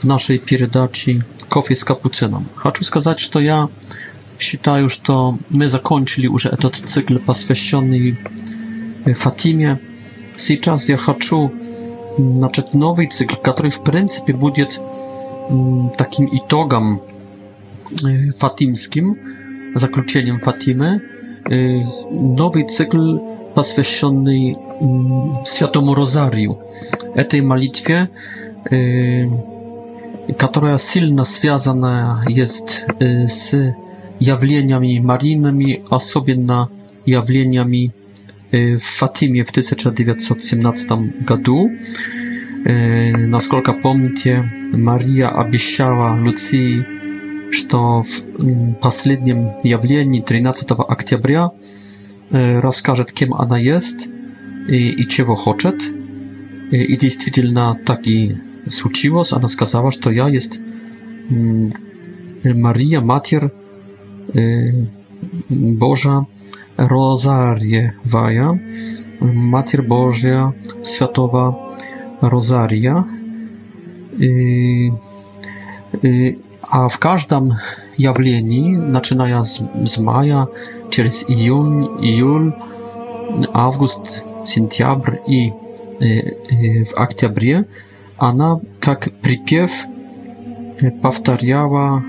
w naszej передаче «Кофе с капуцином». Хочу сказать, что я считаю, что мы закончили уже этот цикл, посвященный Фатиме. Сейчас я хочу начать новый цикл, который в принципе будет takim itogam fatimskim, zakończeniem Fatimy, nowy cykl посвященный Святому Розарию. Этой молитве która silno związana jest z jawleniami maryjnymi, особенно jawleniami w Fatimie w 1917 году. Насколько помните, Мария обещала Луции, что в последнем явлении 13 октября расскажет, кем она есть и, и чего хочет. И действительно так и случилось, она сказала, что я есть Мария, Matier y, Boża Rozariewaja, Matier Boża Światowa Rozaria. Y, y, a w każdym jawleniu, zaczynają z, z maja, przez jun, jul, august, sentiabr i w oktobrze, Она, как припев, повторяла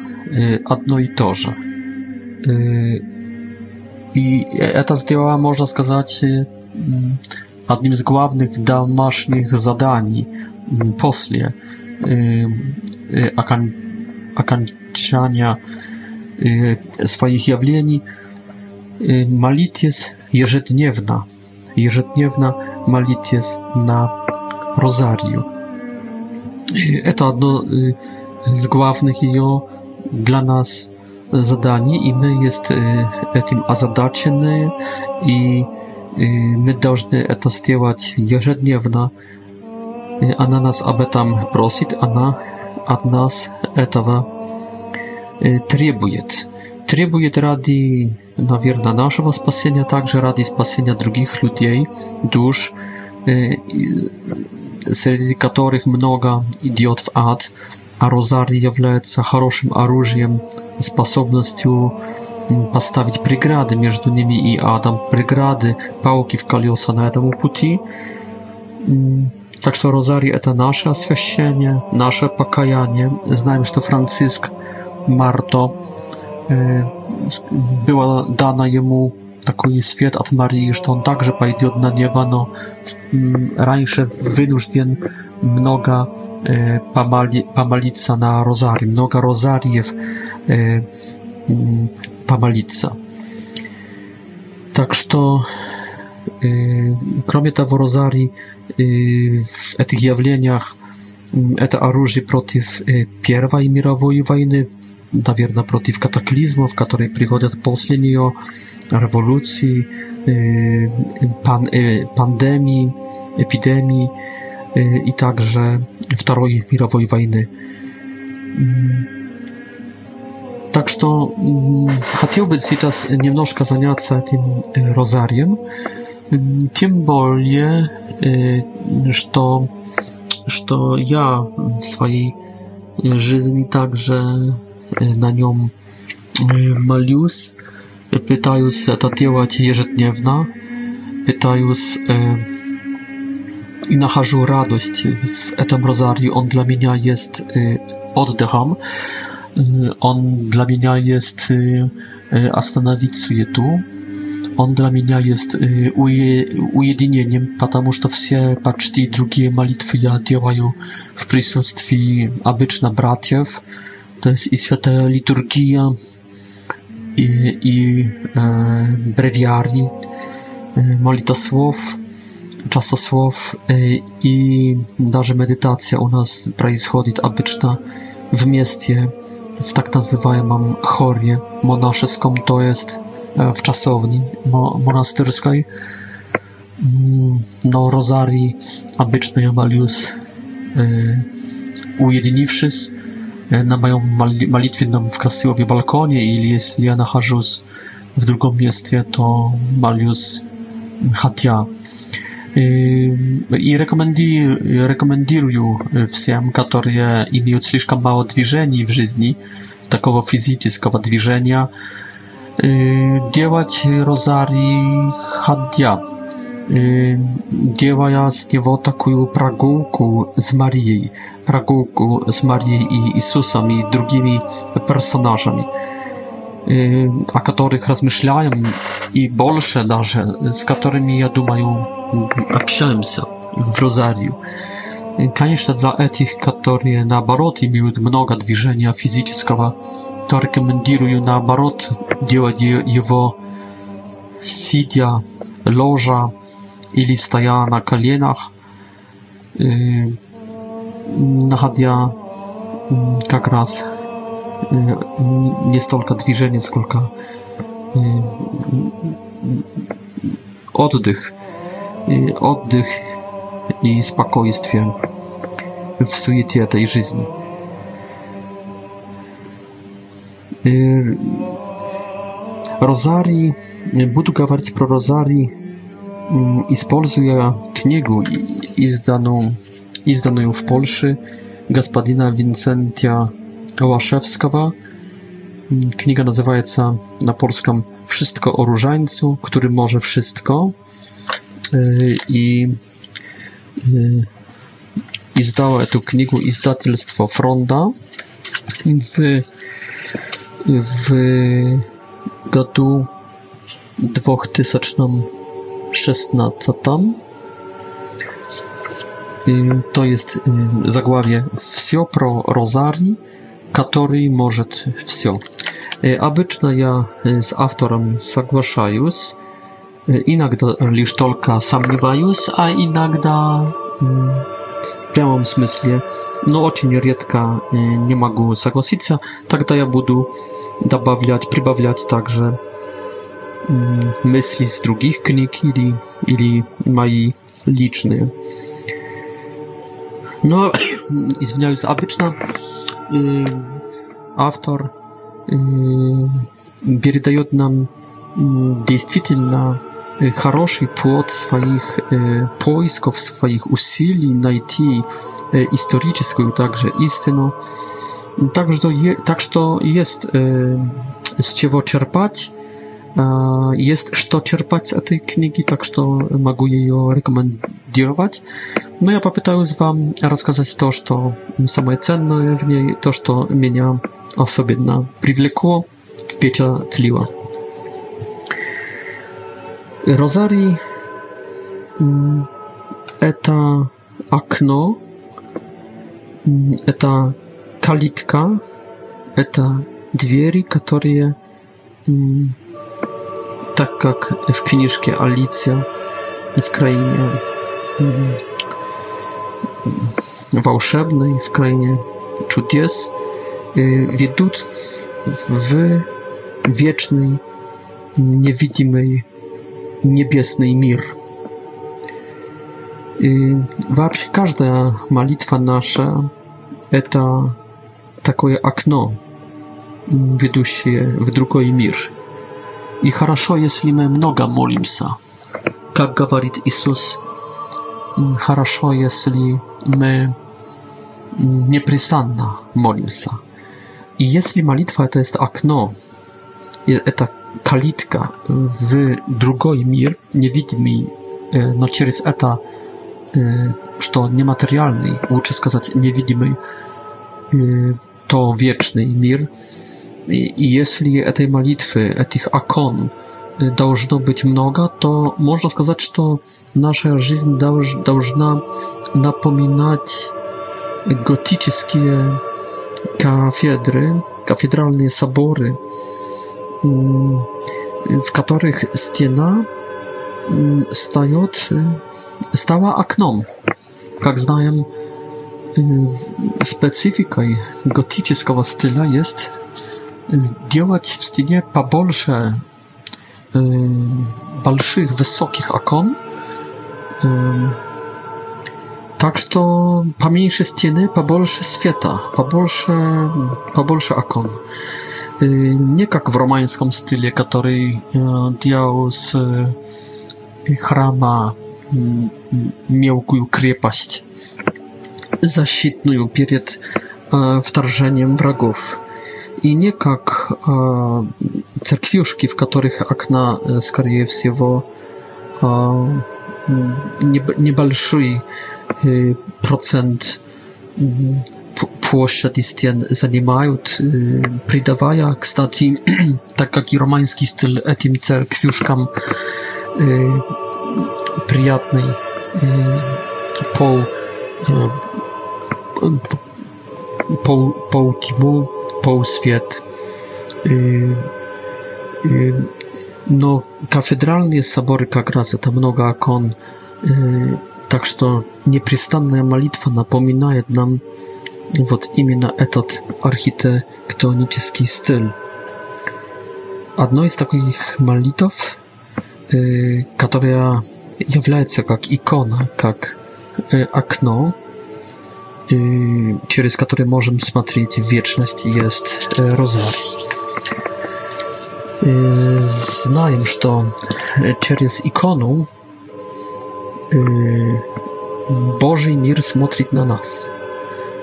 одно и то же. И это сделала, можно сказать, одним из главных домашних заданий после окончания своих явлений молитесь ежедневно, ежедневно молитесь на розарию. Это одно из главных ее для нас заданий, и мы есть этим озадачены, и мы должны это сделать ежедневно. Она нас об этом просит, она от нас этого требует. Требует ради, наверное, нашего спасения, также ради спасения других людей, душ, среди которых много идет в ад, а розарий является хорошим оружием, способностью поставить преграды между ними и адом, преграды, пауки в колеса на этом пути. Так что розарий – это наше освящение, наше покаяние. Знаем, что Франциск Марто, была дана ему такой свет от Марии, что он также пойдет на небо, но раньше вынужден много помоли, помолиться на розарий, много розариев помолиться. Так что, кроме того, розарий в этих явлениях Это оружие против Первой мировой войны, наверное, против катаклизмов, которые приходят после нее, революции, пан, пандемии, эпидемии и также Второй мировой войны. Так что хотел бы сейчас немножко заняться этим розарием, тем более, что что я в своей жизни также на нем молюсь, пытаюсь это делать ежедневно, пытаюсь э, и нахожу радость в этом розарии. Он для меня есть э, отдыхом, э, он для меня есть э, остановить суету, on dla mnie jest y, uje, ujedynieniem, ponieważ to wszystkie paczty drugie malitwy działają w obecności abyczna braciew, to jest i święta liturgia i, i e, słów, czasu słów i nawet medytacja u nas происходит abyczna w mieście w tak nazywanym chorie monaszeskom to jest E, w czasowni monasterskiej mm, no rozarii abyczny malius e, ujedniwszy e, na moją malitwę w krasiłowie balkonie ili jeśli ja nachожусь w drugim mieście to malius hatia i rekomenduję, rekomenduję всем, которые имеют слишком мало движений в жизни, такого физического dwiżenia делать розарий хадья, делая с него такую прогулку с Марией, прогулку с Марией и Иисусом и другими персонажами, о которых размышляем и больше даже, с которыми, я думаю, общаемся в розарию. Конечно, для этих, которые наоборот имеют много движения физического, то рекомендирую наоборот делать его сидя, ложа или стоя на коленах, находя как раз не столько движение, сколько отдых, отдых и спокойствие в суете этой жизни. Y, Rozarii, y, budu gawarć pro Rozarii y, i z Polsu ja kniegu i zdaną i zdaną w Polsce gospodina Wincentia Łaszewskawa. Kniga nazywa się na polską Wszystko o różańcu, który może wszystko. I i zdała tę knigę izdatelstwo Fronda w w roku 2016 tam to jest y, zagławie Wsio pro Rosari, który może wsio. Y, Abyczna ja y, z autorem zagłaszając, inakda lisztolka samliwając, a inakda mm, в прямом смысле, но очень редко не могу согласиться, тогда я буду добавлять, прибавлять также мысли с других книг или, или мои личные. Но, извиняюсь, обычно э, автор э, передает нам действительно хороший плод своих поисков, своих усилий найти историческую также истину. Так что, так что есть с чего черпать, есть что черпать с этой книги, так что могу ее рекомендовать. Но я попытаюсь вам рассказать то, что самое ценное в ней, то, что меня особенно привлекло, впечатлило. Rosary mm, eta akno mm, eta kalitka eta dwieri katorie mm, tak jak w książce Alicja w krainie wałszebnej w krainie czudies y, widut w wiecznej niewidzimy niebiesnej mir. I każda malitwa nasza to takie akno, wiodące w drugi mir. I хорошо, jeśli my mnoga molimsa. Jak mówi Jezus, хорошо, jeśli my nieprzystanna molimsa. I jeśli malitwa, to jest okno, to kalitka w drugi mir, niewidmy, e, no, przez eta, e, to niematerialny, łucze skazać niewidmy, e, to wieczny mir. I jeśli tej modlitwy, tych akon, должно być mnoga, to można skazać, że to nasza życie должна napominać gotyckie kafedry, kafedralne sobory. Mm, w których ściana mm, y, stała oknem. Jak znam, y, specyfiką gotyckiego stylu jest y, działać w ścianie pobolsze większych, wysokich akon, Tak, to pomniejsze ściany, pobolsze świata, pobolsze, pobolsze akon. Э, не как в романском стиле, который делал э, с э, храма мелкую крепость, защитную перед вторжением врагов. И не как церквюшки, в которых окна, скорее всего, небольшой процент площадь занимают, придавая, кстати, так как и романский стиль этим церквюшкам приятный пол пол пол тьму, пол свет. Но кафедральные соборы как раз это много окон, так что непрестанная молитва напоминает нам вот именно этот архитектонический стиль. Одной из таких молитв, которая является как икона, как окно, через которое можем смотреть в вечность, есть розарий. Знаем, что через икону Божий мир смотрит на нас –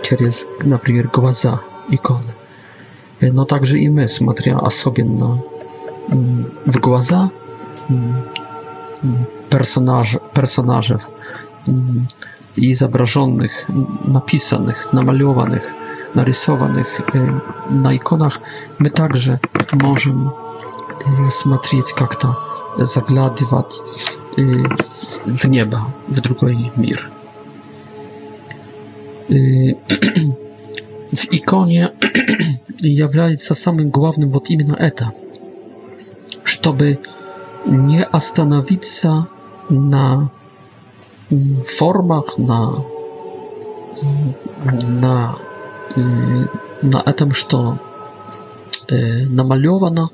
через, например, глаза иконы. Но также и мы, смотря особенно в глаза персонаж, персонажей, изображенных, написанных, намалеванных, нарисованных на иконах, мы также можем смотреть как-то, заглядывать в небо, в другой мир w ikonie является самым главным вот именно это, чтобы не остановиться на формах, на, на, на этом, что намалевано,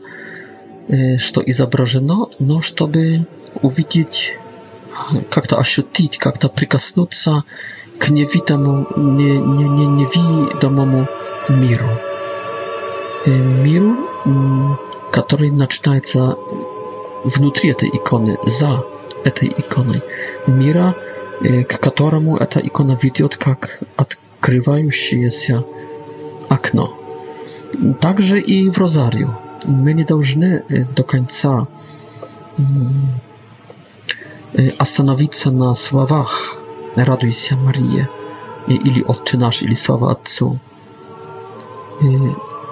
что изображено, но чтобы увидеть, как-то ощутить, как-то прикоснуться k niewidomu, nie, nie, nie, niewidomemu miru. Y, miru, mm, który zaczyna się wnutri tej ikony, za tej ikony. Mira, y, k któremu ta ikona widziot, jak jest ja akno. Także i w rozariu. My nie должны y, do końca zastanowić mm, na słowach, raduj się Maria, ili odczynasz, ili słowa Otcu. Y,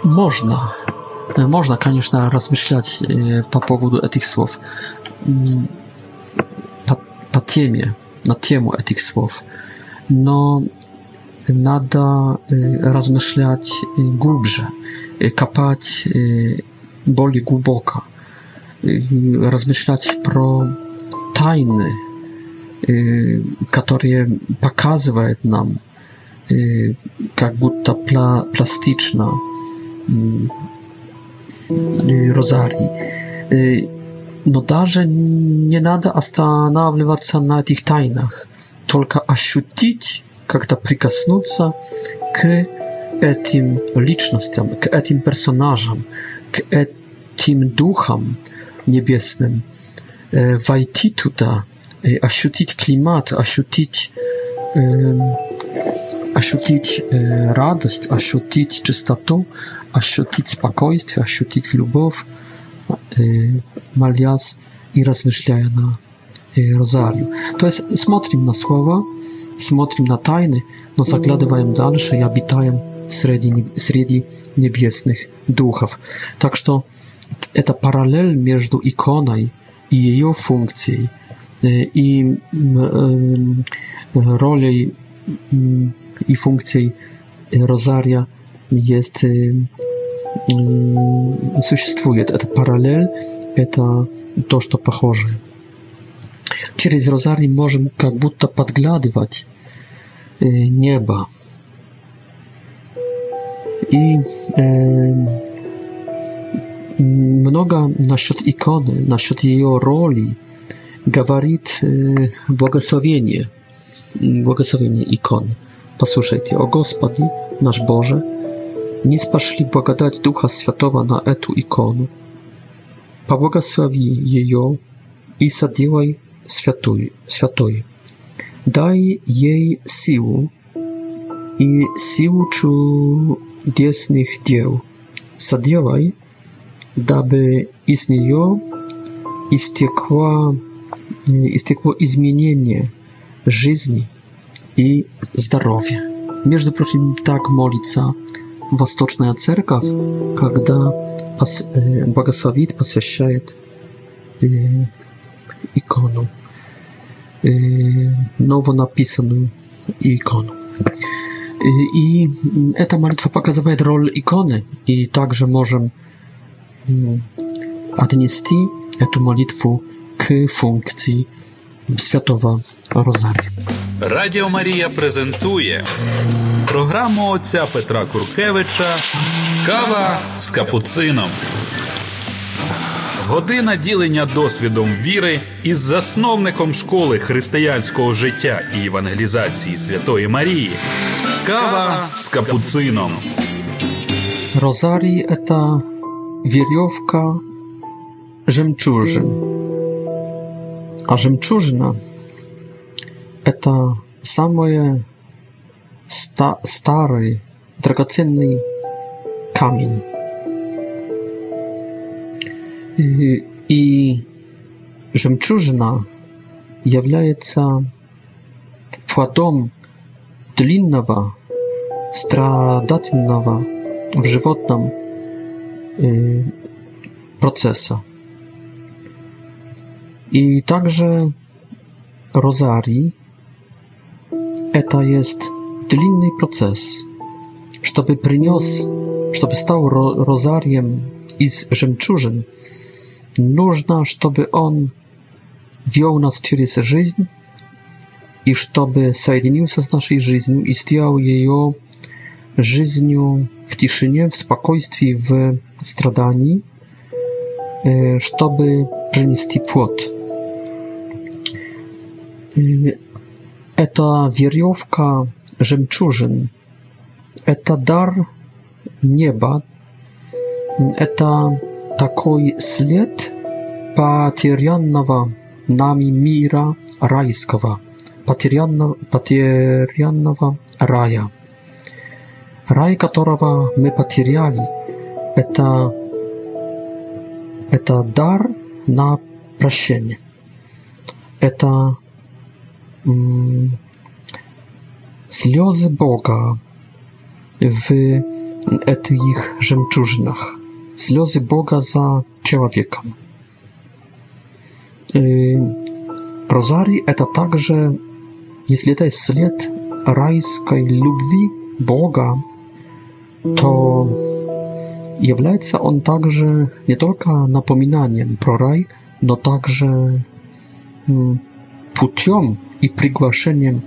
można, y, można, конечно, rozmyślać y, po powodu etych słów, patiemie, mm, po na temu no etych słów, no, nada rozmyślać głębsze, kapać boli głęboka, rozmyślać pro tajny, которые показывают нам, как будто пла пластично розарий. Но даже не надо останавливаться на этих тайнах, только ощутить, как-то прикоснуться к этим личностям, к этим персонажам, к этим духам небесным, войти туда – ощутить климат, ощутить, э, ощутить э, радость, ощутить чистоту, ощутить спокойствие, ощутить любовь, э, молясь и размышляя на э, розарию. То есть смотрим на слова, смотрим на тайны, но заглядываем дальше и обитаем среди, среди небесных духов. Так что это параллель между иконой и ее функцией i rolej i funkcji rozaria jest существует. Это параллель, это то, что похоже. Через розарий можем как будто подглядывать небо. И э, много насчет иконы, насчет ее роли, gawarit y, błogosławienie, błogosławienie ikon. Posłuchajcie, o Gospodzie, nasz Boże, nie spaszli błagadać Ducha Światowa na etu ikonu. Pobłogosławi jej i sadziłaj światuj. Daj jej siłę i siłę czudesnych dzieł. Sadziłaj, daby z niej istiekła истекло изменение жизни и здоровья. Между прочим, так молится Восточная Церковь, когда пос, э, богословит, посвящает э, икону, э, новонаписанную икону. И эта молитва показывает роль иконы, и также можем отнести эту молитву Функції Святого Розарія. Радіо Марія презентує програму отця Петра Куркевича Кава з капуцином. Година ділення досвідом віри із засновником школи християнського життя і евангелізації Святої Марії. Кава з капуцином. Розарій – це вірьовка жемчужин. А жемчужина – это самый ста старый драгоценный камень. И, и жемчужина является плодом длинного, страдательного в животном э, процесса. I także rozari to jest длинny proces, żeby przyniósł, żeby stał ro rozariem z żemczużyn, нужно, żeby on wiął nas przez życie i żeby zjednił się z naszej życiem i stał jej życiu w ciszynie, w spokojstwie, w stradaniu, e, żeby przynieść płot. płot. Это веревка жемчужин. Это дар неба. Это такой след потерянного нами мира райского, потерянного, потерянного рая. Рай, которого мы потеряли, это, это дар на прощение. Это Слезы mm, Boga w etych żemczużnach. Sliozy Boga za człowieka. Y, Rozari to także, jeśli to jest sled rajskiej любви Boga, to является on także nie tylko napominaniem pro raj, no także mm, путем и приглашением,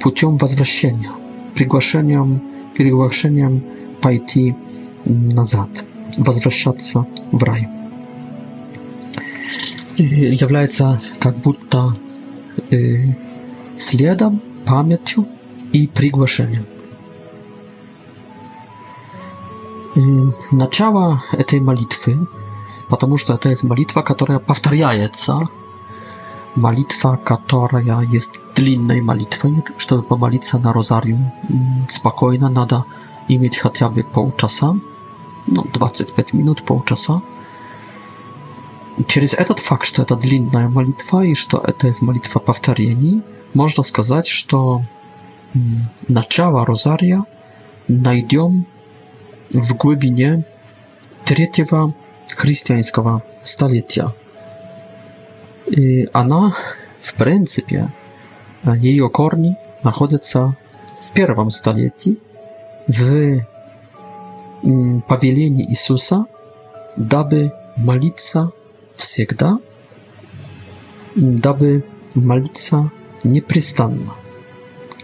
путем возвращения, приглашением, приглашением пойти назад, возвращаться в рай. И является как будто следом, памятью и приглашением. Начало этой молитвы, потому что это есть молитва, которая повторяется Malitwa Katoria jest длинной молитвой, чтобы помолиться на розарию. Спокойно надо иметь хотя бы полчаса, ну, 25 минут, полчаса. Через этот факт, что это длинная молитва и что это есть молитва повторений, можно сказать, что начало розария найдем в глубине третьего христианского столетия – она, в принципе, ее корни находятся в первом столетии, в повелении Иисуса, дабы молиться всегда, дабы молиться непрестанно.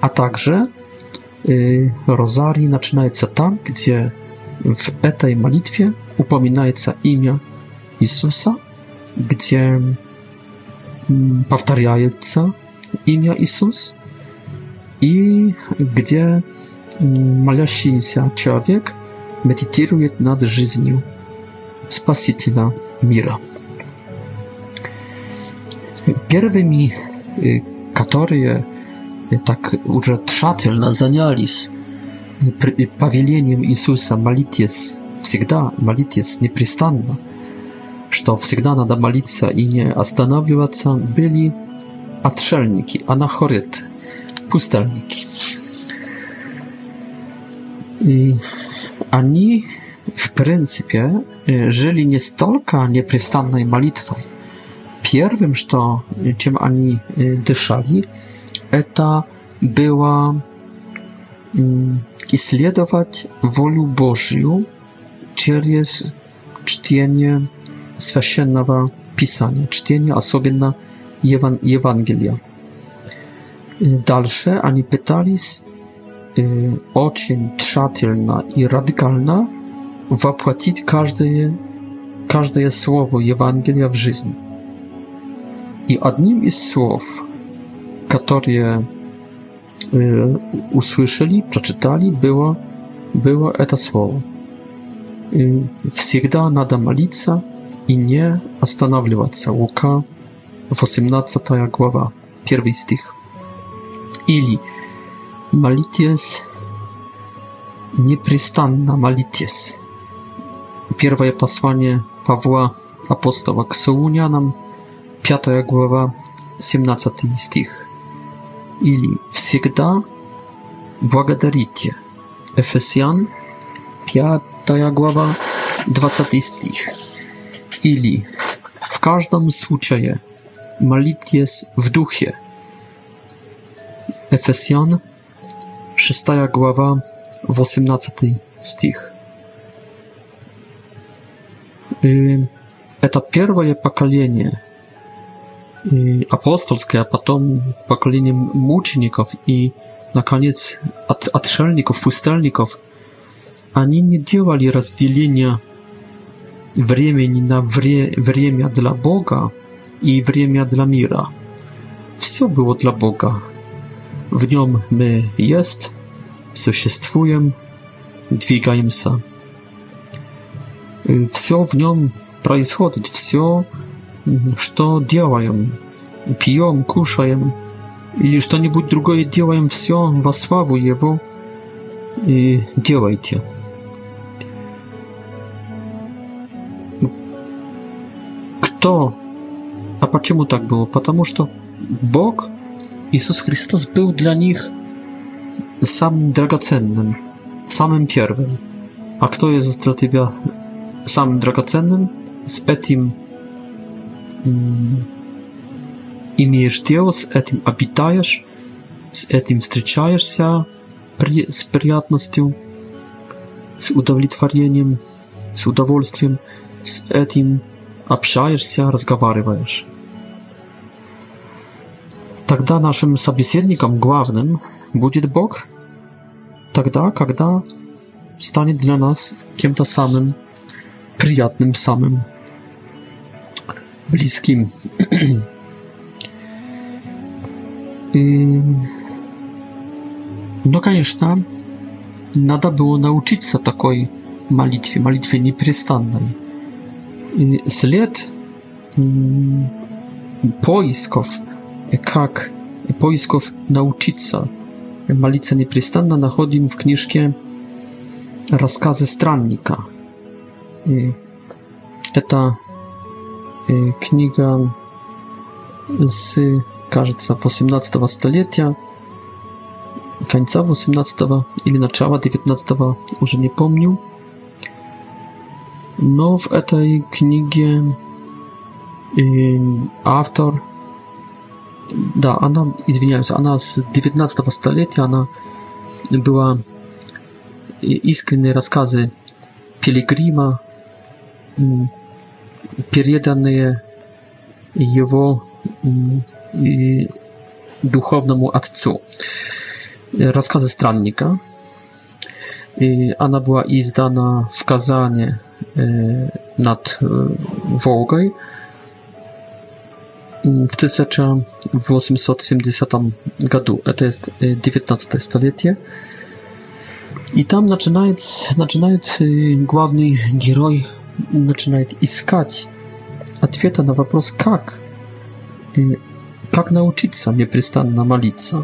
А также розарий начинается там, где в этой молитве упоминается имя Иисуса, где powtarzające imię Jezus i gdzie mm, się człowiek medytuje nad życiem Spasiciela Mira. Pierwszymi, y, które y, tak urzędzatelnie zajęli się y, pawilieniem Jezusa, malitwie zawsze, malitwie nieprzystanna, что всегда надо молиться и не останавливаться, были отшельники, анахориты, пустельники. И они, в принципе, жили не столько непрестанной молитвой. Первым, что, чем они дышали, это было исследовать волю Божью через чтение священного писания, чтения особенно Еван Евангелия. Дальше они пытались очень тщательно и радикально воплотить каждое, каждое слово Евангелия в жизнь. И одним из слов, которые услышали, прочитали, было, было это слово. Всегда надо молиться и не останавливаться. Лука, 18 глава, 1 стих. Или молитесь, непрестанно молитесь. Первое послание Павла апостола к Солунянам, 5 глава, 17 стих. Или всегда благодарите. Efesjan, 5 глава, 20 стих chwili, w każdym случае, modlitw jest w duchie. Efesjan, 6 głowa, 18 stich. I y, to pierwsze pokolenie y, apostolskie, a potem pokolenie muczników i na koniec atrzelników, pustelników, ani nie działali rozdzielenia времени на вре, время для Бога и время для мира. Все было для Бога. В нем мы есть, существуем, двигаемся. Все в нем происходит, все, что делаем, пьем, кушаем или что-нибудь другое делаем, все во славу Его и делайте. то... А почему так было? Потому что Бог, Иисус Христос, был для них самым драгоценным, самым первым. А кто есть для тебя самым драгоценным, с этим имеешь дело, с этим обитаешь, с этим встречаешься при, с приятностью, с удовлетворением, с удовольствием, с этим общаешься, разговариваешь. Тогда нашим собеседником главным будет Бог, тогда, когда станет для нас кем-то самым приятным, самым близким. No, конечно, надо было научиться такой молитве, молитве непрестанной след поисков, как поисков научиться. Молиться непрестанно находим в книжке «Рассказы странника». Это книга с, кажется, 18 столетия, конца 18 или начала 19, уже не помню. Но в этой книге автор, да, она, извиняюсь, она с 19 столетия, она была искренние рассказы Пилигрима, переданные его духовному отцу. Рассказы странника, Y, i była izdana w Kazanie y, nad y, Wołgą w 1870 roku, e, to jest 19 stulecie. I tam zaczyna główny heroj zaczyna iskać odpowiedzi na pytanie, jak, jak nauczyć się nieprzystanna malica.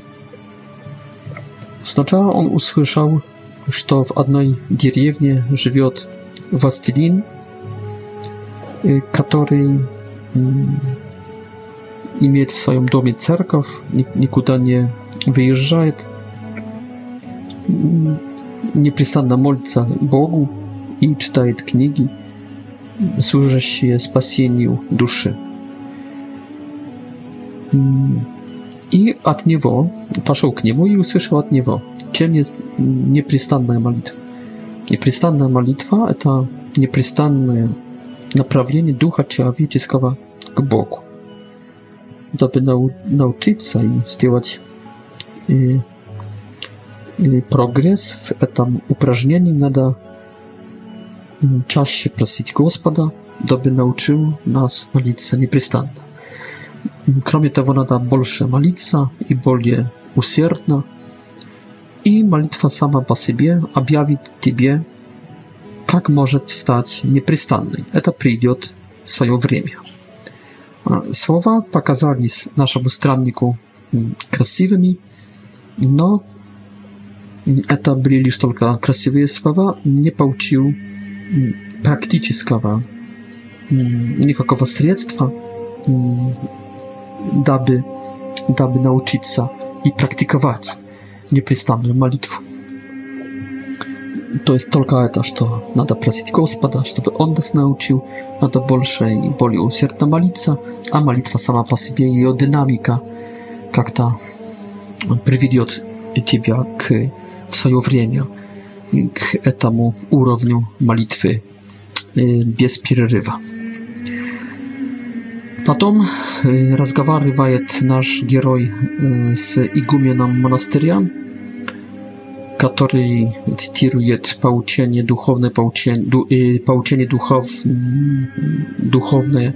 Сначала он услышал, что в одной деревне живет властелин, который имеет в своем доме церковь, никуда не выезжает, непрестанно молится Богу и читает книги, служащие спасению души i od niego poszedł k niemu i usłyszał od niego, Ciem jest nieprzystanna modlitwa. Nieprzystanna modlitwa to nieprzystanne naprawienie ducha człowieczeskiego k Bogu. To by nauczyć się i i, progres w tym uprażnieniu nada y, czas się prosić Gospoda, doby nauczył nas modlić się nieprzystanna. Кроме того, надо больше молиться и более усердно. И молитва сама по себе объявит тебе, как может стать непрестанной. Это придет свое время. Слова показались нашему страннику красивыми, но это были лишь только красивые слова, не получил практического никакого средства daby, daby nauczyć się i praktykować nieprzystanną modlitwę. To jest tylko to, że nada prosić Gospoda, żeby On nas nauczył, nada bolsze i malica, a malitwa sama po sobie i dynamika, jak ta przywidzi ciebie k w swoje wremię, k etamu urowniu malitwy y, bez przerywa. Потом разговаривает наш герой с игуменом монастыря, который цитирует поучение духовное, поучение, поучение духов, духовное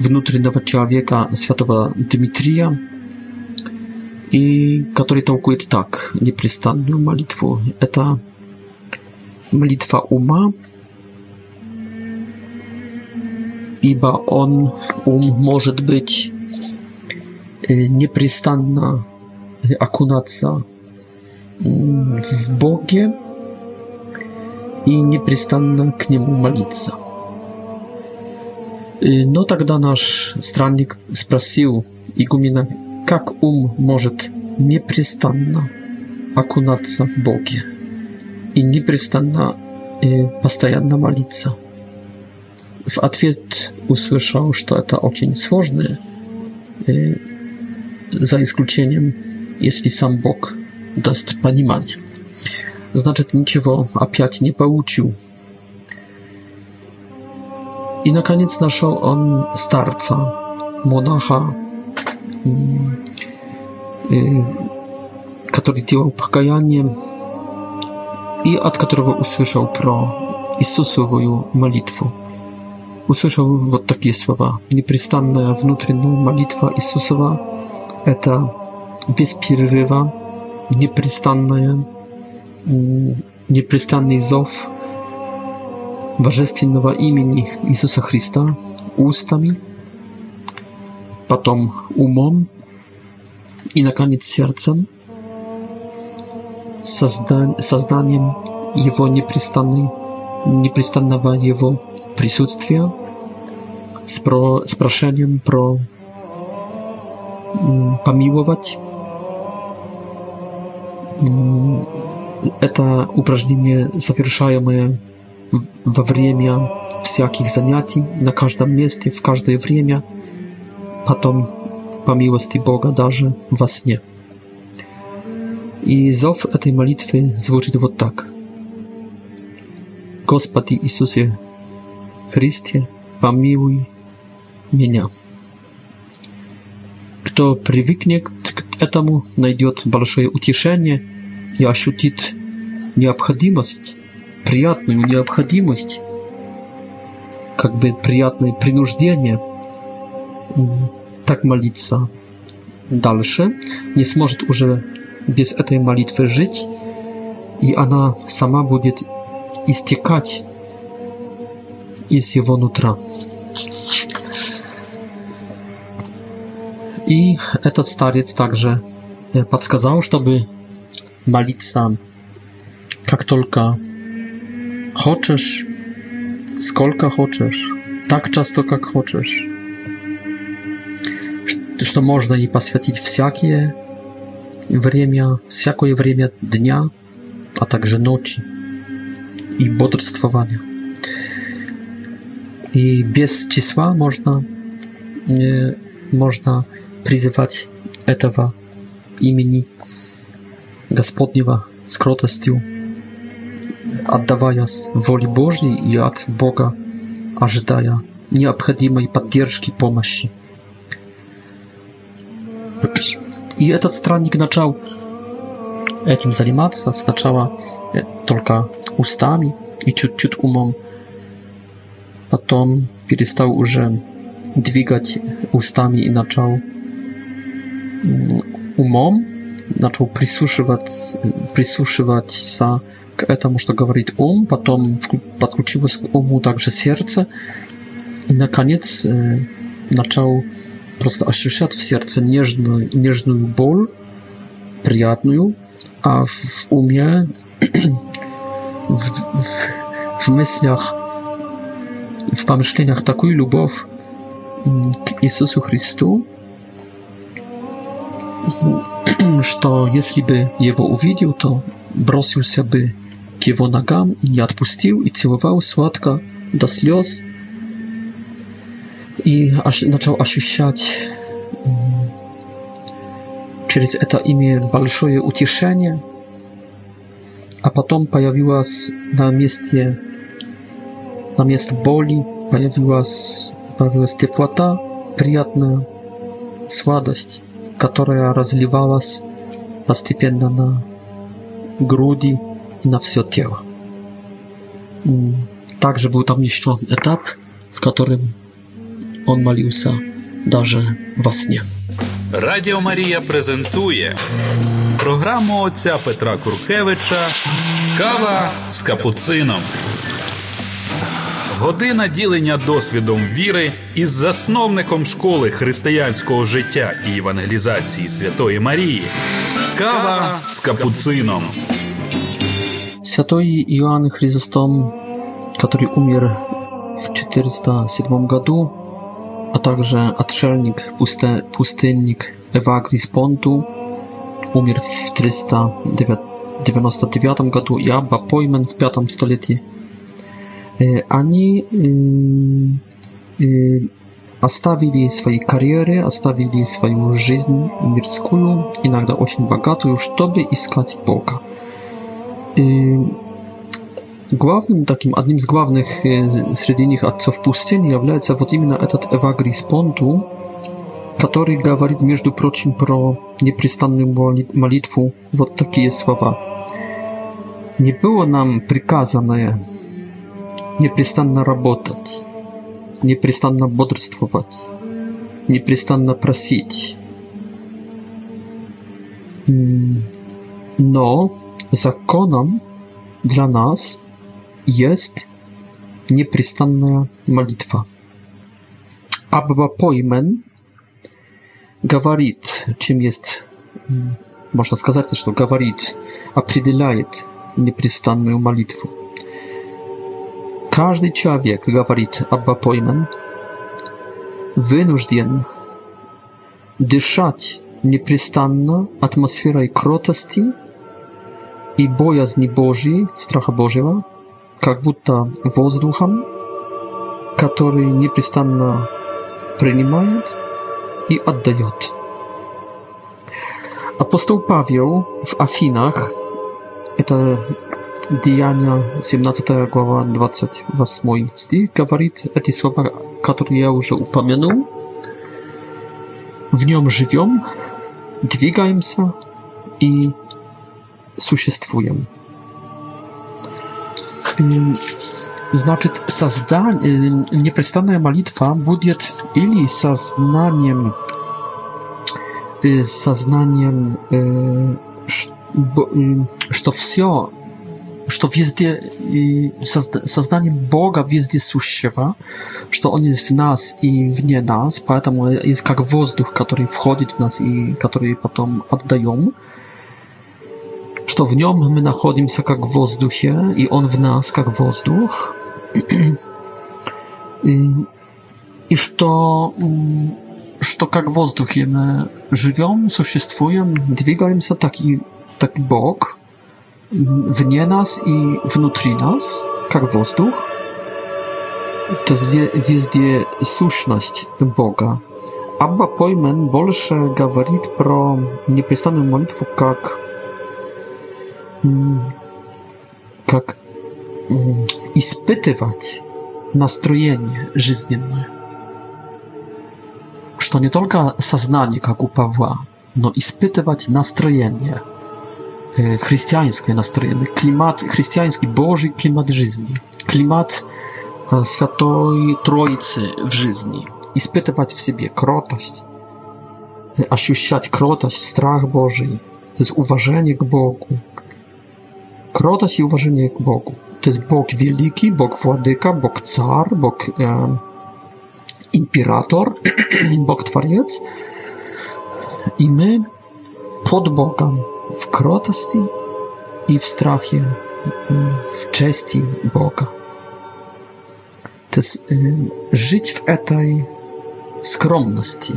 внутреннего человека святого Дмитрия, и который толкует так непрестанную молитву. Это молитва ума, ибо он, ум, может быть непрестанно окунаться в Боге и непрестанно к Нему молиться. Но тогда наш странник спросил игумена, как ум может непрестанно окунаться в Боге и непрестанно и постоянно молиться w odpowiedź usłyszał, że to jest ocień słożny, y, za wyjątkiem, jeśli sam Bóg daст panimanie. Znaczy, niczego opiać nie pouczył. I na koniec znalazł on starca, monacha, który mm, działał pokajanie i od którego usłyszał pro Jezusową modlitwę. услышал вот такие слова. Непрестанная внутренняя молитва Иисусова – это без перерыва, непрестанная, непрестанный зов божественного имени Иисуса Христа устами, потом умом и, наконец, сердцем, созданием его непрестанной, непрестанного его присутствия с, про, с прошением про помиловать. Это упражнение, совершаемое во время всяких занятий, на каждом месте, в каждое время, потом по милости Бога даже во сне. I zów tej modlitwy zwrócił вот tak. Господи Иисусе Христе, помилуй меня. Кто привыкнет к этому, найдет большое утешение и ощутит необходимость, приятную необходимость, как бы приятное принуждение так молиться дальше, не сможет уже без этой молитвы жить, и она сама будет истекать из его нутра. И этот старец также подсказал, чтобы молиться, как только хочешь, сколько хочешь, так часто, как хочешь, что можно и посвятить всякие время, всякое время дня, а также ночи и бодрствования i bez cisła można e, można przyzywać etawa imieni gospodniwa skrotostiu oddawając woli Bożej i od Boga ażydaja необходимой поддержки, помощи. И этот странник начал этим заниматься, сначала э, только устами и чуть-чуть умом а Том перестал уже двигать устами и начал умом, начал прислушивать, прислушиваться к этому, что говорит ум, потом подключилось к уму также сердце и, наконец, начал просто ощущать в сердце нежную, нежную боль, приятную, а в, уме, в, в, в мыслях в помышлениях такую любовь к Иисусу Христу, что если бы его увидел, то бросился бы к его ногам и не отпустил, и целовал сладко до слез, и начал ощущать через это имя большое утешение, а потом появилась на месте Наместо боли появилась, появилась теплота, приятная сладость, которая разливалась постепенно на груди и на все тело. Также был там еще этап, в котором он молился даже во сне. Радио Мария презентует программу отца Петра Куркевича Кава з капуцином. Година ділення досвідом віри із засновником школи християнського життя і евангелізації Святої Марії. Кава з капуцином. Святой Иоанн Хризостом, который умер в 407 году, а также отшельник, пусты, пустынник Эвагрис Понту, умер в 399 году и Абба пойман в 5 столетии Они оставили свои карьеры, оставили свою жизнь мирскую, иногда очень богатую, чтобы искать Бога. И главным таким, одним из главных среди них отцов пустыни является вот именно этот Эвагрис Понту, который говорит, между прочим, про непрестанную молитву вот такие слова. «Не было нам приказано непрестанно работать, непрестанно бодрствовать, непрестанно просить. Но законом для нас есть непрестанная молитва. Абба Поймен говорит, чем есть, можно сказать, что говорит, определяет непрестанную молитву. Każdy człowiek, gawarit, Abba Pojman, wynużdien dyszać nieprzystanno atmosferą krotosti i bojazni Bożej, stracha Bożego, jak будто wozduchem, który nieprzystanno przyjmuje i oddaje. Apostoł Paweł w Afinach, to Деяния, 17 глава, 28 стих, говорит эти слова, которые я уже упомянул. В нем живем, двигаемся и существуем. Значит, создание, непрестанная молитва будет или сознанием, сознанием, что все что везде и сознание Бога везде сущего, что Он есть в нас и вне нас, поэтому есть как воздух, который входит в нас и который потом отдаем, что в нем мы находимся как в воздухе, и Он в нас как воздух, и, и что что как в воздухе мы живем, существуем, двигаемся, так и, так и Бог – wnie nas i w wnutri nas, jak wozduch. To jest wiezdzie słuszność Boga. Abba Pojmen bolsze gawarit pro nieprzystanę modlitwę, jak jak mm, mm, spytywać nastrojenie żyzniemne. Czy to nie tylko saznanie, jak u Pawła, no i spytywać nastrojenie. E, chrześcijańskie nastrojenie, klimat chrześcijański, Boży klimat życia, klimat e, Świętej Trójcy w życiu i spytywać w sobie krotość, odczuwać e, krotość, strach Boży, to jest uważanie k Bogu. Krotość i uważanie k Bogu. To jest Bóg wielki, Bóg władyka, Bóg Czar, Bóg e, imperator, Bóg twariec. I my pod Bogiem w krotosti i w strachie, mm, w czci Boga. To jest y, żyć w tej skromności,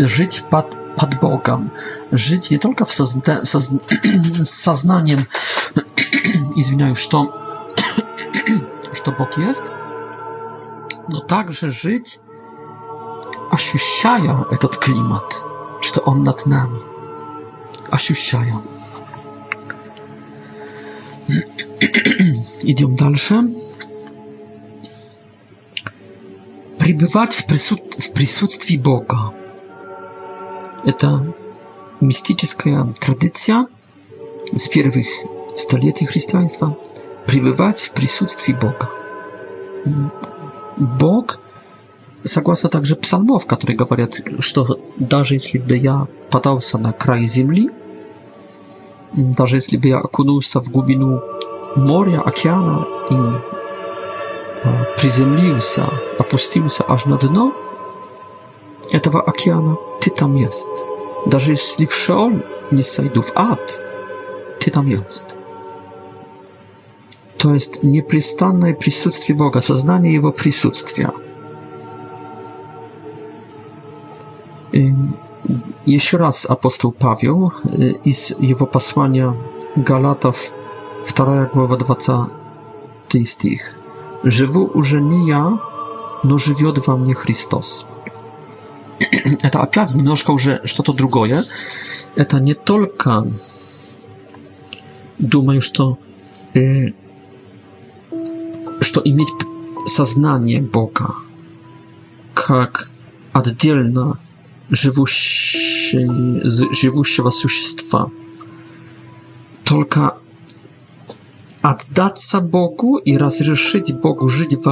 żyć pod, pod Bogiem, żyć nie tylko w saznaniem, izwiniając, że, że Bóg jest, no także żyć, aśusiają ten klimat, czy to on nad nami. Asiusiaja. Idą dalsze. Przybywać w, prysut w prysutstwie Boga. To mistyczna tradycja z pierwszych stuleci chrześcijaństwa. Przybywać w prysutstwie Boga. Bóg. Bog согласно также псалмов, которые говорят, что даже если бы я подался на край земли, даже если бы я окунулся в глубину моря, океана и а, приземлился, опустился аж на дно этого океана, ты там есть. Даже если в Шеол не сойду в ад, ты там есть. То есть непрестанное присутствие Бога, сознание Его присутствия – Y, jeszcze raz apostoł Paweł y, i z jego posłania Galatów, 2 głowa 20 stich. Żywu już nie ja, no żywię we mnie Chrystus. to opiat troszkę że, co to drugoje. To nie tylko думаю, to, э, что иметь сознание Бога как отдельно żywущего существа. Только отдаться Богу и Bogu żyć жить во i w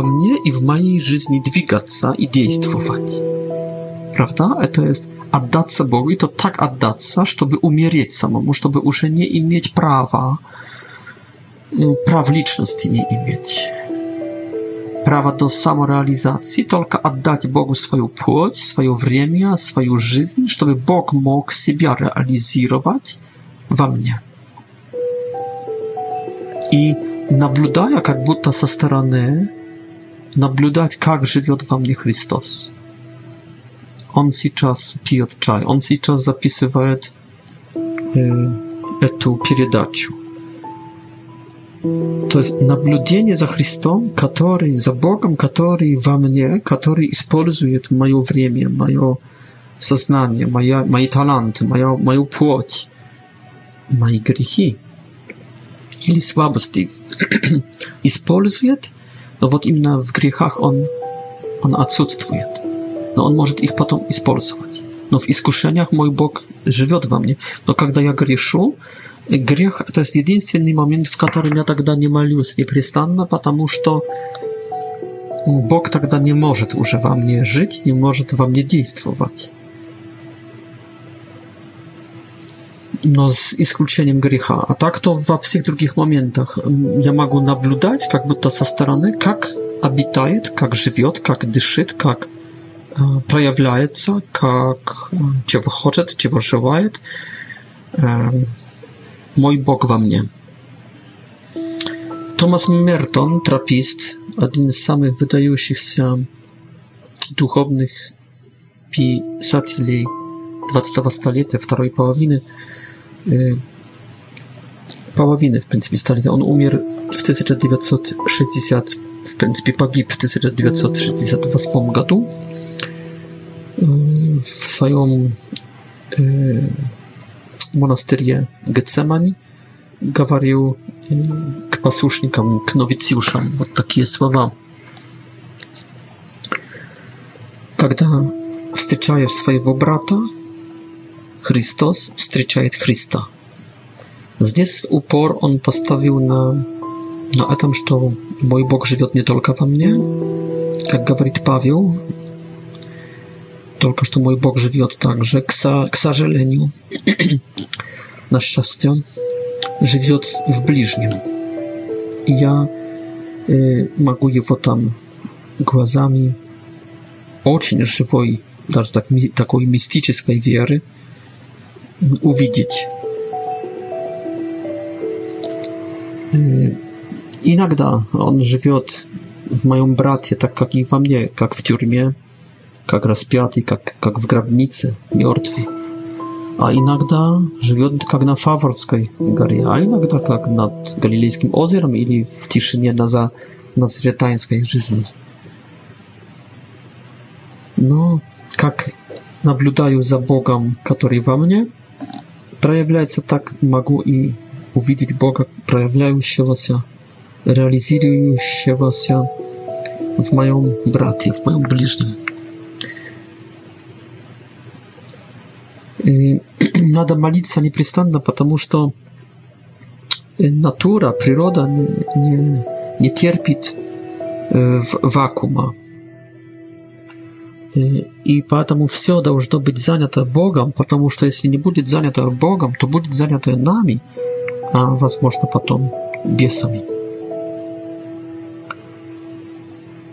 mojej моей жизни двигаться и действовать. Prawda? E, to jest oddać się Bogu i to tak oddać się, żeby umierać samemu, żeby już nie mieć prawa, y, praw liczności nie mieć права до самореализации только отдать Богу свою плоть, свое время, свою жизнь, чтобы Бог мог себя реализировать во мне. И наблюдая как будто со стороны, наблюдать, как живет во мне Христос. Он сейчас пьет чай, он сейчас записывает э, эту передачу. То есть наблюдение за Христом, который, за Богом, который во мне, который использует мое время, мое сознание, моя, мои таланты, моя, мою плоть, мои грехи или слабости использует, но вот именно в грехах он, он отсутствует, но он может их потом использовать но в искушениях мой Бог живет во мне. Но когда я грешу, грех – это единственный момент, в котором я тогда не молюсь непрестанно, потому что Бог тогда не может уже во мне жить, не может во мне действовать. но с исключением греха. А так то во всех других моментах я могу наблюдать, как будто со стороны, как обитает, как живет, как дышит, как проявляется, как чего хочет, чего желает мой Бог во мне. Томас Мертон, тропист, один из самых выдающихся духовных писателей 20 столетия, второй половины, половины, в принципе, столетия. Он умер в 1960, в принципе, погиб в 1968 году w swoją e, monasterię Getsemani gawarił e, k posłusznikom, k nowicjuszom. Вот takie słowa. Kiedy wstyczaje swojego brata, Chrystos wstyczaje Chrysta. Zdjęs upor on postawił na na etam, że mój Bog żyje nie tylko we mnie, jak mówi Paweł только что мой бог живет также. К, со, к сожалению, на счастье, живет в ближнем. И я э, могу его там глазами очень живой, даже так, такой мистической веры увидеть. Иногда он живет в моем брате, так как и во мне, как в тюрьме как распятый, как, как в гробнице, мертвый. А иногда живет как на Фаворской горе, а иногда как над Галилейским озером или в тишине на за Назретаинской жизни. Но как наблюдаю за Богом, который во мне, проявляется так могу и увидеть Бога, проявляющегося, реализирующегося в моем брате, в моем ближнем. надо молиться непрестанно, потому что э, натура, природа не, не, терпит э, вакуума. Э, и поэтому все должно быть занято Богом, потому что если не будет занято Богом, то будет занято нами, а возможно потом бесами.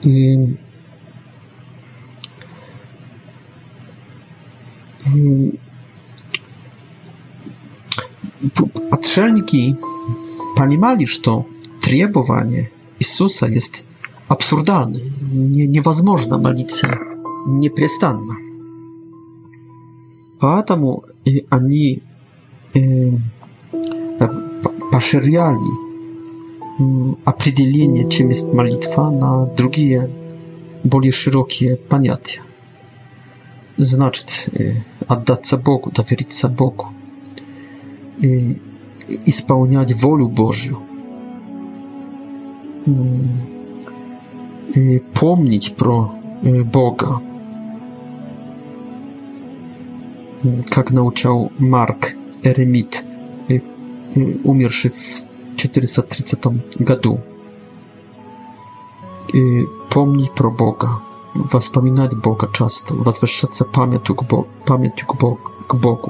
И... И... отшельники понимали, что требование Иисуса есть абсурдны. Невозможно молиться непрестанно. Поэтому они поширяли определение, чем есть молитва, на другие более широкие понятия. Значит, отдаться Богу, довериться Богу i spełniać wolę Bożą. I pomnieć pro e, Boga. Jak nauczał Mark Eremit, e, e, umierszy w 430 gadu. Pomnij pro Boga, wspominać Boga często, wzwyższać pamięć k Bogu.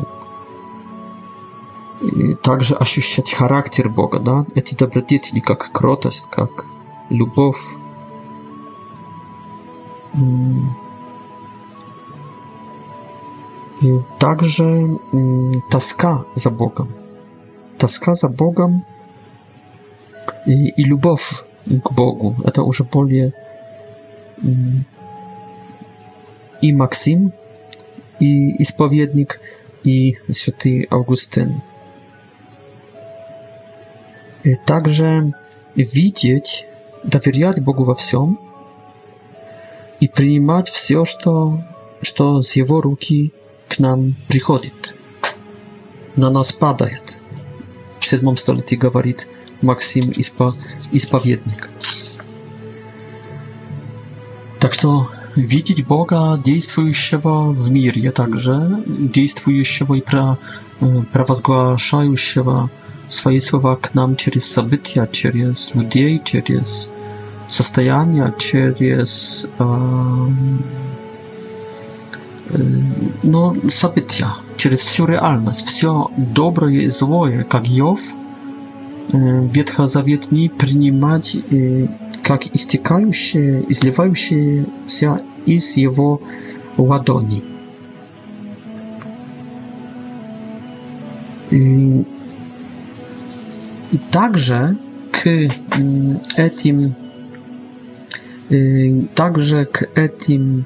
также ощущать характер Бога, да, эти добродетели, как кротость, как любовь. И также тоска за Богом. Тоска за Богом и, и любовь к Богу. Это уже более и Максим, и исповедник, и святый Августин. также видеть, доверять Богу во всем и принимать все, что, что с Его руки к нам приходит, на нас падает. В седьмом столетии говорит Максим Испо, Исповедник. Так что Видеть Бога, действующего в мире также, действующего и провозглашающего свои слова к нам через события, через людей, через состояния, через э, ну, события, через всю реальность, все доброе и злое, как Йов, ветхозаветный принимать и как истекающее, изливающееся из его ладони. Э, э, также к этим также э, к этим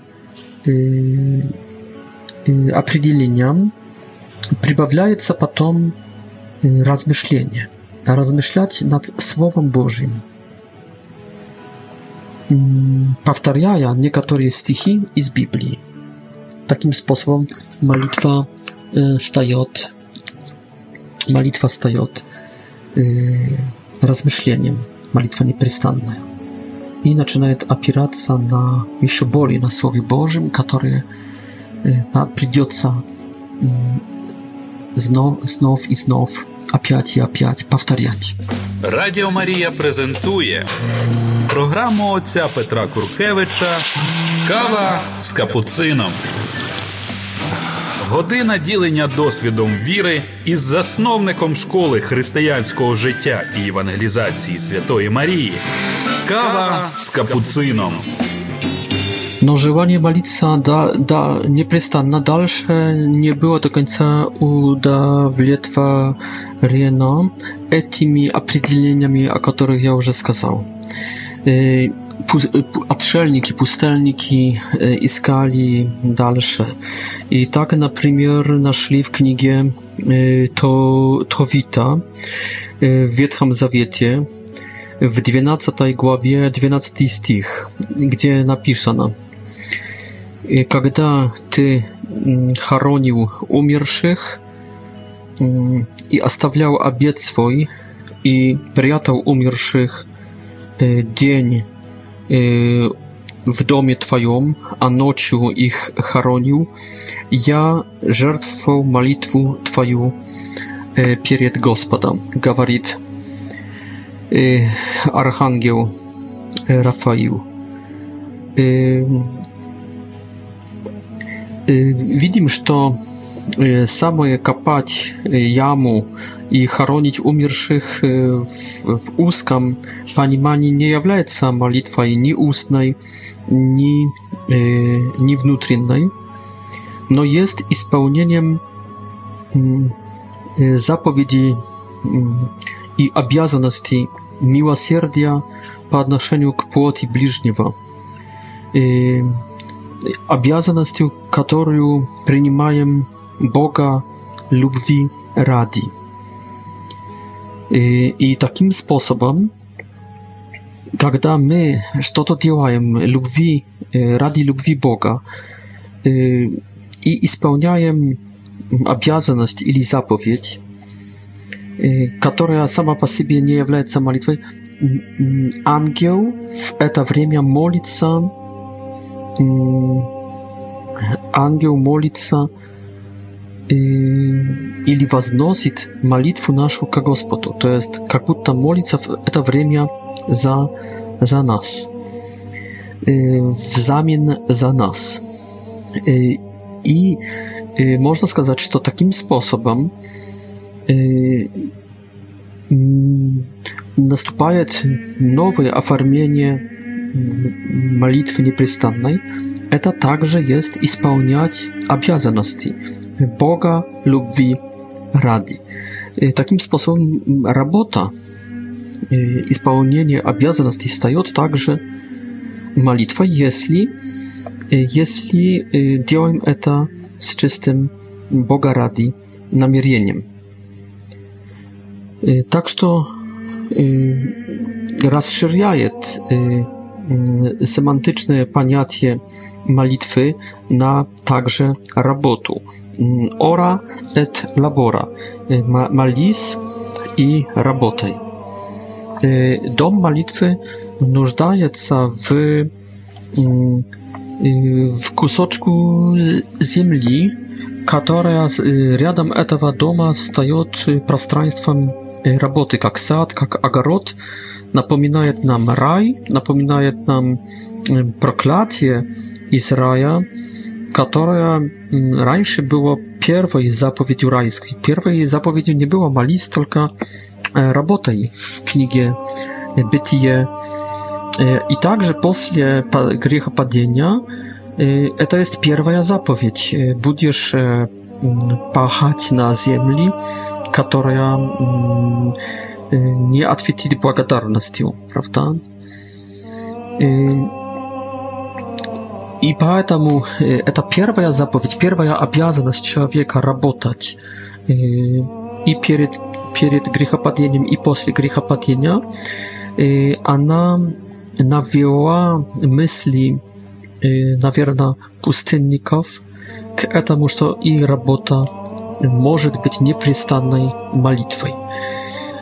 определениям прибавляется потом размышление, размышлять над Словом Божьим. Mm, powtarzają niektóre stichy z Biblii. Takim sposobem modlitwa y, staje od modlitwa staje od y, rozmyśleniem, modlitwa nieprzystanna. I zaczyna opierać się na jeszcze na słowie Bożym, które y, przyjdzie mm, знов, знов і знов, опять и опять повторять. Радіо Марія презентує програму отця Петра Куркевича Кава з капуцином. Година ділення досвідом віри із засновником школи християнського життя і евангелізації Святої Марії. Кава з капуцином. No, желание молиться да, да, непрестанно дальше не было до конца удовлетворено этими определениями, о которых я уже сказал. отшельники, пустельники искали дальше. И так, например, нашли в книге То, Товита в Ветхом Завете w 12 głowie 12 stich, gdzie napisano И когда ты хоронил умерших и оставлял обед свой и прятал умерших э, день э, в доме твоем, а ночью их хоронил, я жертвовал молитву твою э, перед Господом, говорит архангел Рафаил. Эм, видим, что самое копать яму и хоронить умерших в, в узком понимании не является молитвой ни устной, ни, ни внутренней, но есть исполнением заповеди и обязанности милосердия по отношению к плоти ближнего обязанностью, которую принимаем Бога любви ради. И, и таким способом, когда мы что-то делаем любви, ради любви Бога и исполняем обязанность или заповедь, которая сама по себе не является молитвой, ангел в это время молится ангел молится или возносит молитву нашу к Господу. То есть как будто молится в это время за, за нас, взамен за нас. И можно сказать, что таким способом наступает новое оформление молитвы непрестанной, это также есть исполнять обязанности Бога, любви, ради. И таким способом работа, исполнение обязанностей встает также молитва, если, если делаем это с чистым Бога ради намерением. Так что расширяет Y, semantyczne paniatie malitwy na także robotu. Y, ora et labora. Y, malis i robotę. Dom malitwy nużdaje się w, w kusoczku ziemi, która рядом tego doma staje przestrzeństwem roboty, jak sad, jak ogród napominaje nam raj, napominaje nam mm, proklatie Izraja, mm, raja, która раньше było pierwszej zapowiedzią rajskiej. Pierwszej zapowiedzią nie było malist, tylko e, robota w księdze Bytie. E, I także po grzechu padnienia, e, to jest pierwsza zapowiedź. Będziesz pachać na ziemi, która nie не ответить благодарностью, правда? I поэтому это первая заповедь, первая обязанность человека работать и перед, перед грехопадением, и после грехопадения. Она навела мысли, наверное, пустынников к этому, что и работа может быть непрестанной молитвой.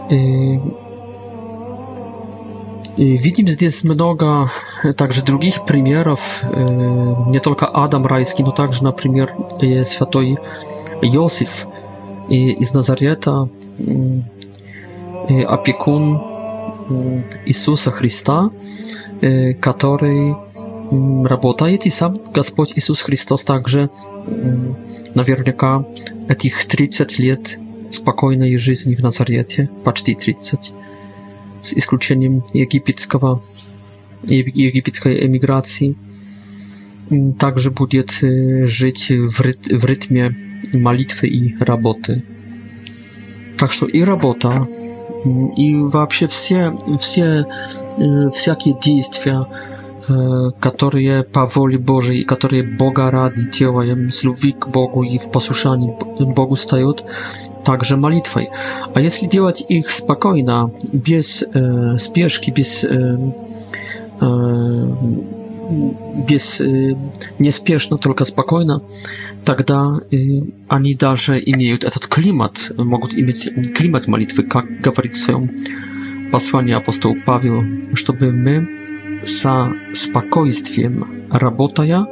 I widzimy здесь много также других примеров, не только Адам райский, но также, например, святой Иосиф из Назарета, опекун Иисуса Христа, который работает, и сам Господь Иисус Христос также наверняка этих 30 лет спокойной жизни в Назарете почти 30, с исключением египетского, египетской эмиграции. Также будет жить в, рит, в ритме молитвы и работы. Так что и работа, и вообще все, все всякие действия, которые по воле Божией, которые Бога ради делаем, с любви к Богу и в послушании Богу стают также молитвой. А если делать их спокойно, без э, спешки, без э, э, без э, неспешно, только спокойно, тогда э, они даже имеют этот климат, могут иметь климат молитвы, как говорит в своем послании апостол Павел, чтобы мы sa spokojstwiem robotaja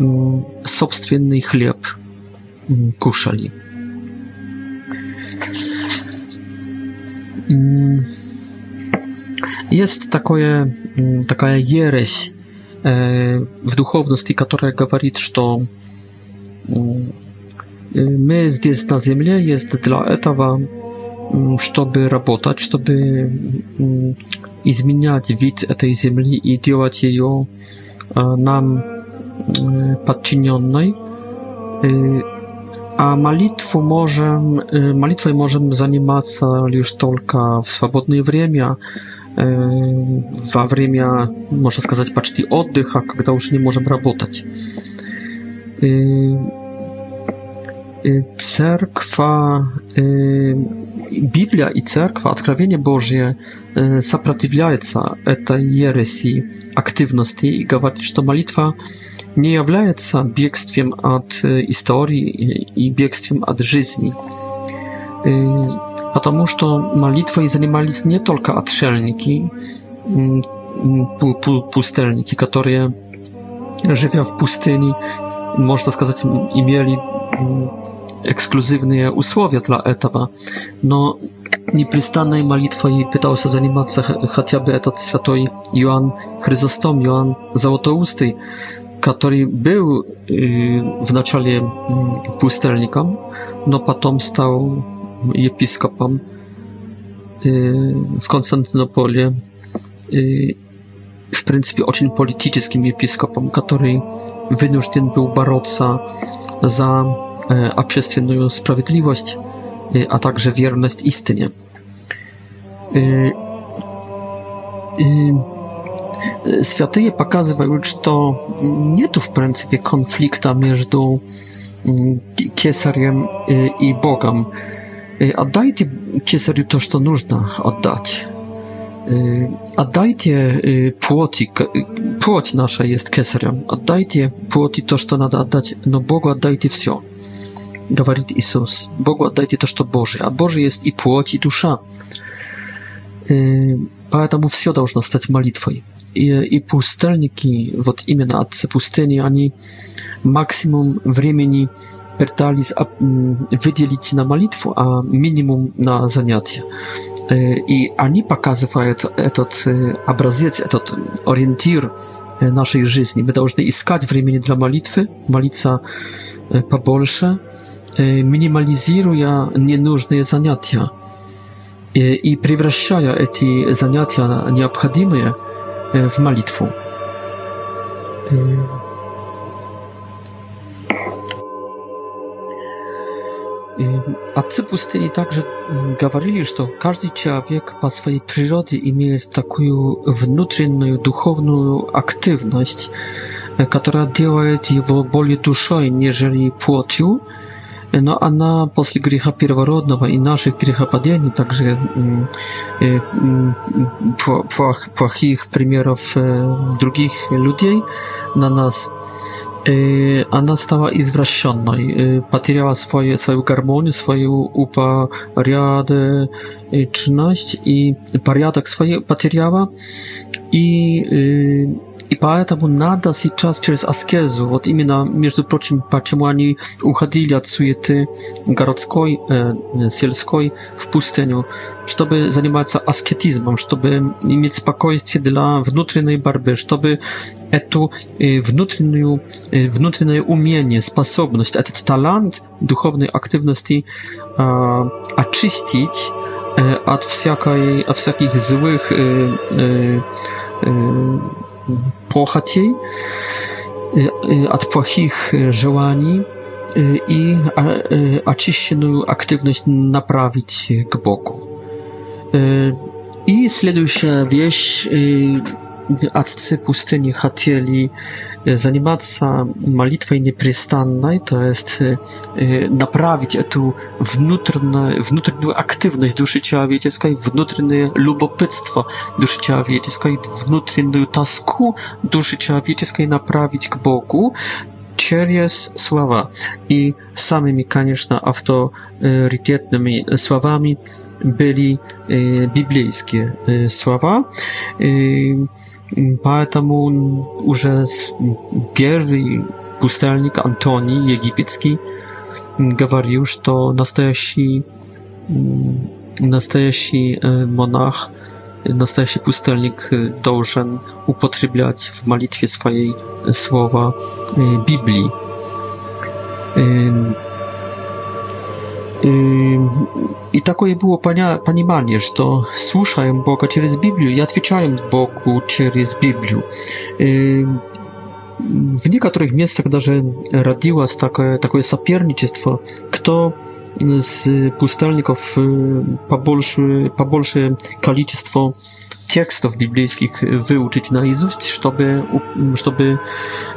mm, sobstwienny chleb mm, kuszali. Mm, jest takie, taka jereś e, w duchowności, która mówi, że my jest na ziemi jest dla etawa, żeby pracować, żeby изменять вид этой земли и делать ее нам подчиненной. А молитву можем, молитвой можем заниматься лишь только в свободное время, во время, можно сказать, почти отдыха, когда уже не можем работать. Y, cerkwa, y, Biblia i cerkwa, odkrawienie Boże, zaprzeciwiająca y, tej jeresji aktywności i mówi, malitwa modlitwa nie jest biegstwem od historii i biegstwem od życia. Ponieważ malitwa zajmowali się nie tylko otrzelniki, mm, mm, pustelniki, które żyją w pustyni można сказać, i mieli ekskluzywne usłowie dla Etawa. No, nieprzystanej modlitwy i pytało się za animację chociażby etat świętej Joan Chryzostom, Joan Załotousty, który był y, w начале pustelnikiem, no potem stał episkopem y, w Konstantynopolie y, w pryncypie ocien politycznym episkopom, który ten był boroca za e, a obszerną sprawiedliwość, e, a także wierność istnieje Świętyje e, pokazywały, że to nie tu w pryncypie konflikta między mm, kiesarzem i Bogiem. Oddajcie kiesarzu to, co trzeba oddać. A y, oddajcie y, płoci, y, płoć nasza jest keserem, oddajcie płoci to, co nada oddać, no Bogu oddajcie wszystko, mówi Jezus, Bogu oddajcie to, co Boże, a Boże jest i płoć, i dusza, dlatego wszystko powinno stać modlitwą. I, I pustelniki, wot imiona Atce Pustyni, ani maksimum времени pertali wydzielić na malitwę, a minimum na zaniatia. И они показывают этот образец, этот ориентир нашей жизни. Мы должны искать времени для молитвы, молиться побольше, минимализируя ненужные занятия и превращая эти занятия необходимые в молитву. отцы пустыни также говорили, что каждый человек по своей природе имеет такую внутреннюю духовную активность, которая делает его более душой, нежели плотью, но она после греха первородного и наших грехопадений, также плохих примеров других людей на нас, она стала извращенной, потеряла свою, свою гармонию, свою упорядоченность и порядок свой потеряла. И И поэтому надо сейчас через аскезу, вот именно, между прочим, почему они уходили от суеты городской, э, сельской в пустыню, чтобы заниматься аскетизмом, чтобы иметь спокойствие для внутренней борьбы, чтобы эту э, внутреннюю, э, внутреннее умение, способность, этот талант духовной активности э, очистить от всякой, от всяких злых э, э, э, плохотей, от плохих желаний и очищенную активность направить к Богу. И следующая вещь atcy pustyni chcieli e, zanimać się modlitwą nieprzystanną, to jest e, e, naprawić tę wewnętrzną aktywność duszy ciała wiedzieckiej, wewnętrzne lubopytstwo duszy ciała wiedzieckiej, wewnętrzną tasku duszy ciała wiedzieckiej naprawić k Bogu, przez słowa i samymi, конечно, autorytetnymi słowami byli biblijskie słowa. Поэтому уже первый пустельник Антоний Египетский говорил, что настоящий, настоящий монах, настоящий пустельник должен употреблять в молитве своей слова Библии. И такое было понимание, что слушаем Бога через Библию и отвечаем Богу через Библию. В некоторых местах даже родилось такое, такое соперничество, кто z pustelników побольше, побольше количество текстов библейских выучить наизусть, чтобы, чтобы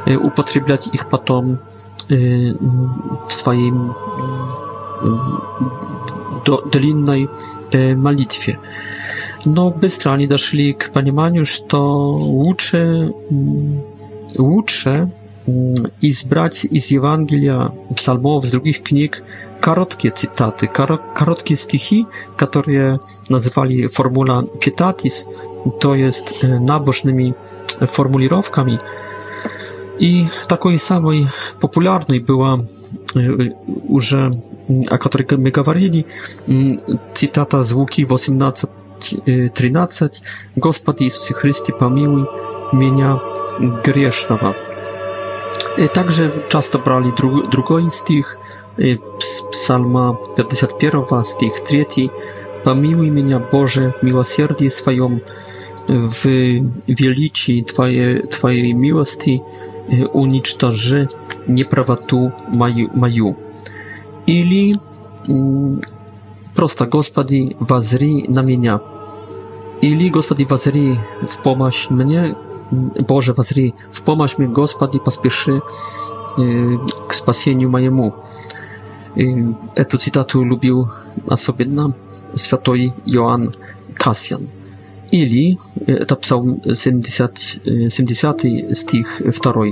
употреблять их потом в своем do, длинной э, молитве. Но быстро они дошли к пониманию, что лучше, лучше избрать из Евангелия, псалмов, с других книг короткие цитаты, короткие стихи, которые называли формула «китатис», то есть набожными формулировками, i takiej samej popularnej była już, o której my mówili, cytata z Łuki 18:13: e, Gospod Jezus Chrystus, pomiluj mnie grzesznego. Także często brali drugi stich z e, Psalma 51, stich 3: Pomiluj mnie Boże w miłosierdzie swoim, w wielici Twojej, twojej miłości уничтожи неправоту мою. мою. Или просто «Господи, возри на меня». Или «Господи, возри в помощь мне», «Боже, возри в помощь мне, Господи, поспеши к спасению моему». Эту цитату любил особенно святой Иоанн Кассиан или, это Псалм 70, 70 стих 2,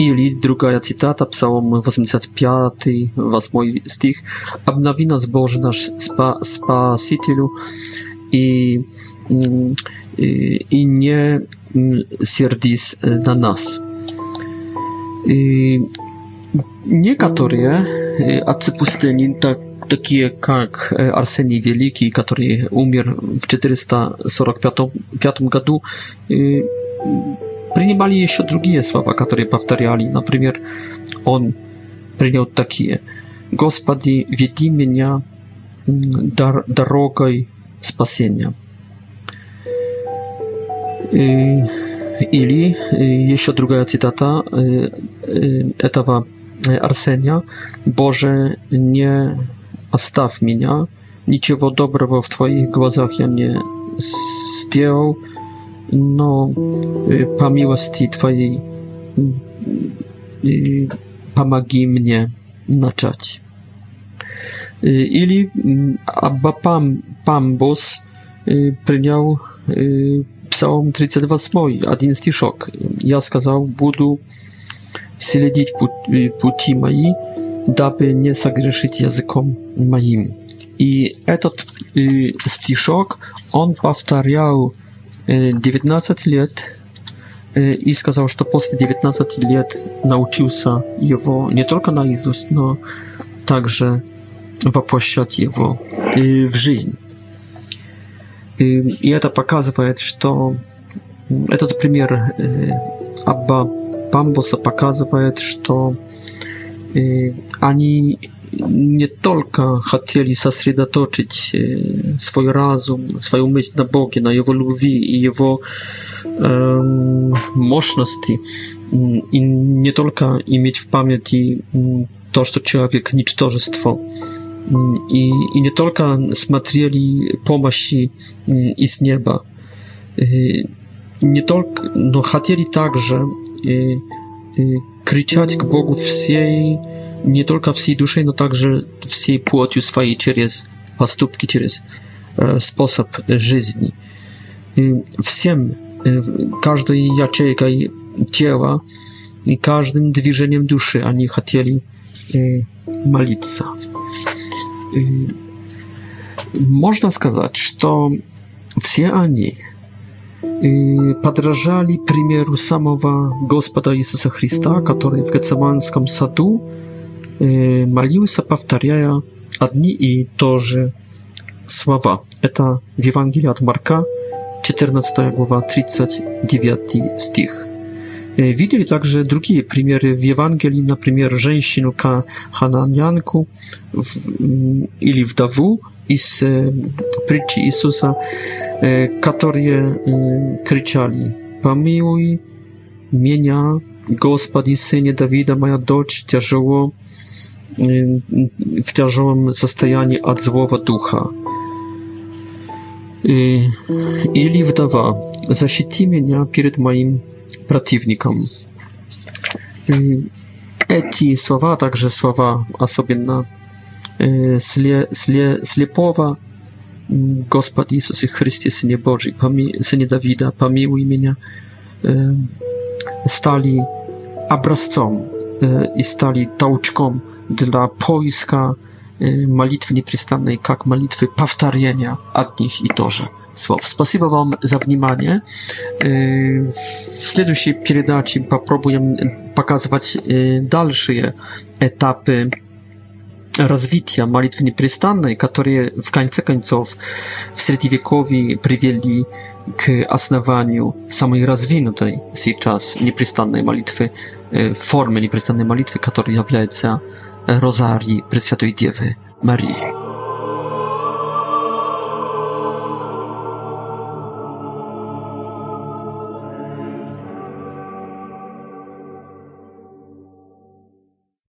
или другая цитата, Псалом 85, 8 стих, «Обнови нас, Боже наш спа, Спасителю, и, и, и не сердись на нас». И nie katorie, y, a pustyni, tak takie jak y, Arsenij Wielki, który umierł w 445 roku, przyjmowali jeszcze drugie słowa, które powtarzali. Na przykład on przyjął takie: Gospody, wiedzi mnie drogą spasienia. Y, Ili jeszcze druga cytata etawa Y, Arsenia, Boże, nie staw mnie, niczego dobrego w Twoich głazach ja nie zdjął, no, y, po miłości Twojej, y, pomagaj mnie naczać. Ili Abba Pam, Pambus przyjął psałom 32 smoi, 11 szok. Ja skazał, budu. следить пути, пути мои, дабы не согрешить языком моим. И этот э, стишок он повторял 19 э, лет э, и сказал, что после 19 лет научился его не только наизусть, но также воплощать его э, в жизнь. И, и это показывает, что этот пример э, Абба Бамбуса показывает, что они не только хотели сосредоточить свой разум, свою мысль на Боге, на Его любви и Его э, мощности, и не только иметь в памяти то, что человек – ничтожество, и, и не только смотрели помощи из неба, не только, но хотели также i y, e, y, kryciać k Bogu wsiej, nie tylko wsiej duszy, no także wsiej płotiu swojej, przez postupki, przez e, sposób żyzni. Y, wsiem, e, każdej jaczejka i ciała, i każdym dwiżeniem duszy, ani chcieli e, Można сказать, że wsie oni, подражали примеру самого Господа Иисуса Христа, который в Гецеманском саду молился, повторяя одни и то же слова. Это в Евангелии от Марка, 14 глава, 39 стих. Widzieli także другие примеры в Евангелии, например, женщину хананянку или вдову из притчи Иисуса, которые кричали «Помилуй меня, Господи, сыне Давида, моя дочь тяжело, в тяжелом состоянии от злого духа». Или вдова «Защити меня перед моим przeciwnikom. Эти слова, также слова особенно сле, сле, слепого, Господь Иисус и Христе, Сыне Божий, поми, Сыне Давида, помилуй меня, стали образцом и стали толчком для поиска молитвы непрестанной, как молитвы повторения одних и то же слов. Спасибо вам за внимание. В следующей передаче попробуем показывать дальшие этапы развития молитвы непрестанной, которые в конце концов в Средневековье привели к основанию самой развинутой сейчас непрестанной молитвы, формы непрестанной молитвы, которая является Розарий Пресвятой Девы Марии.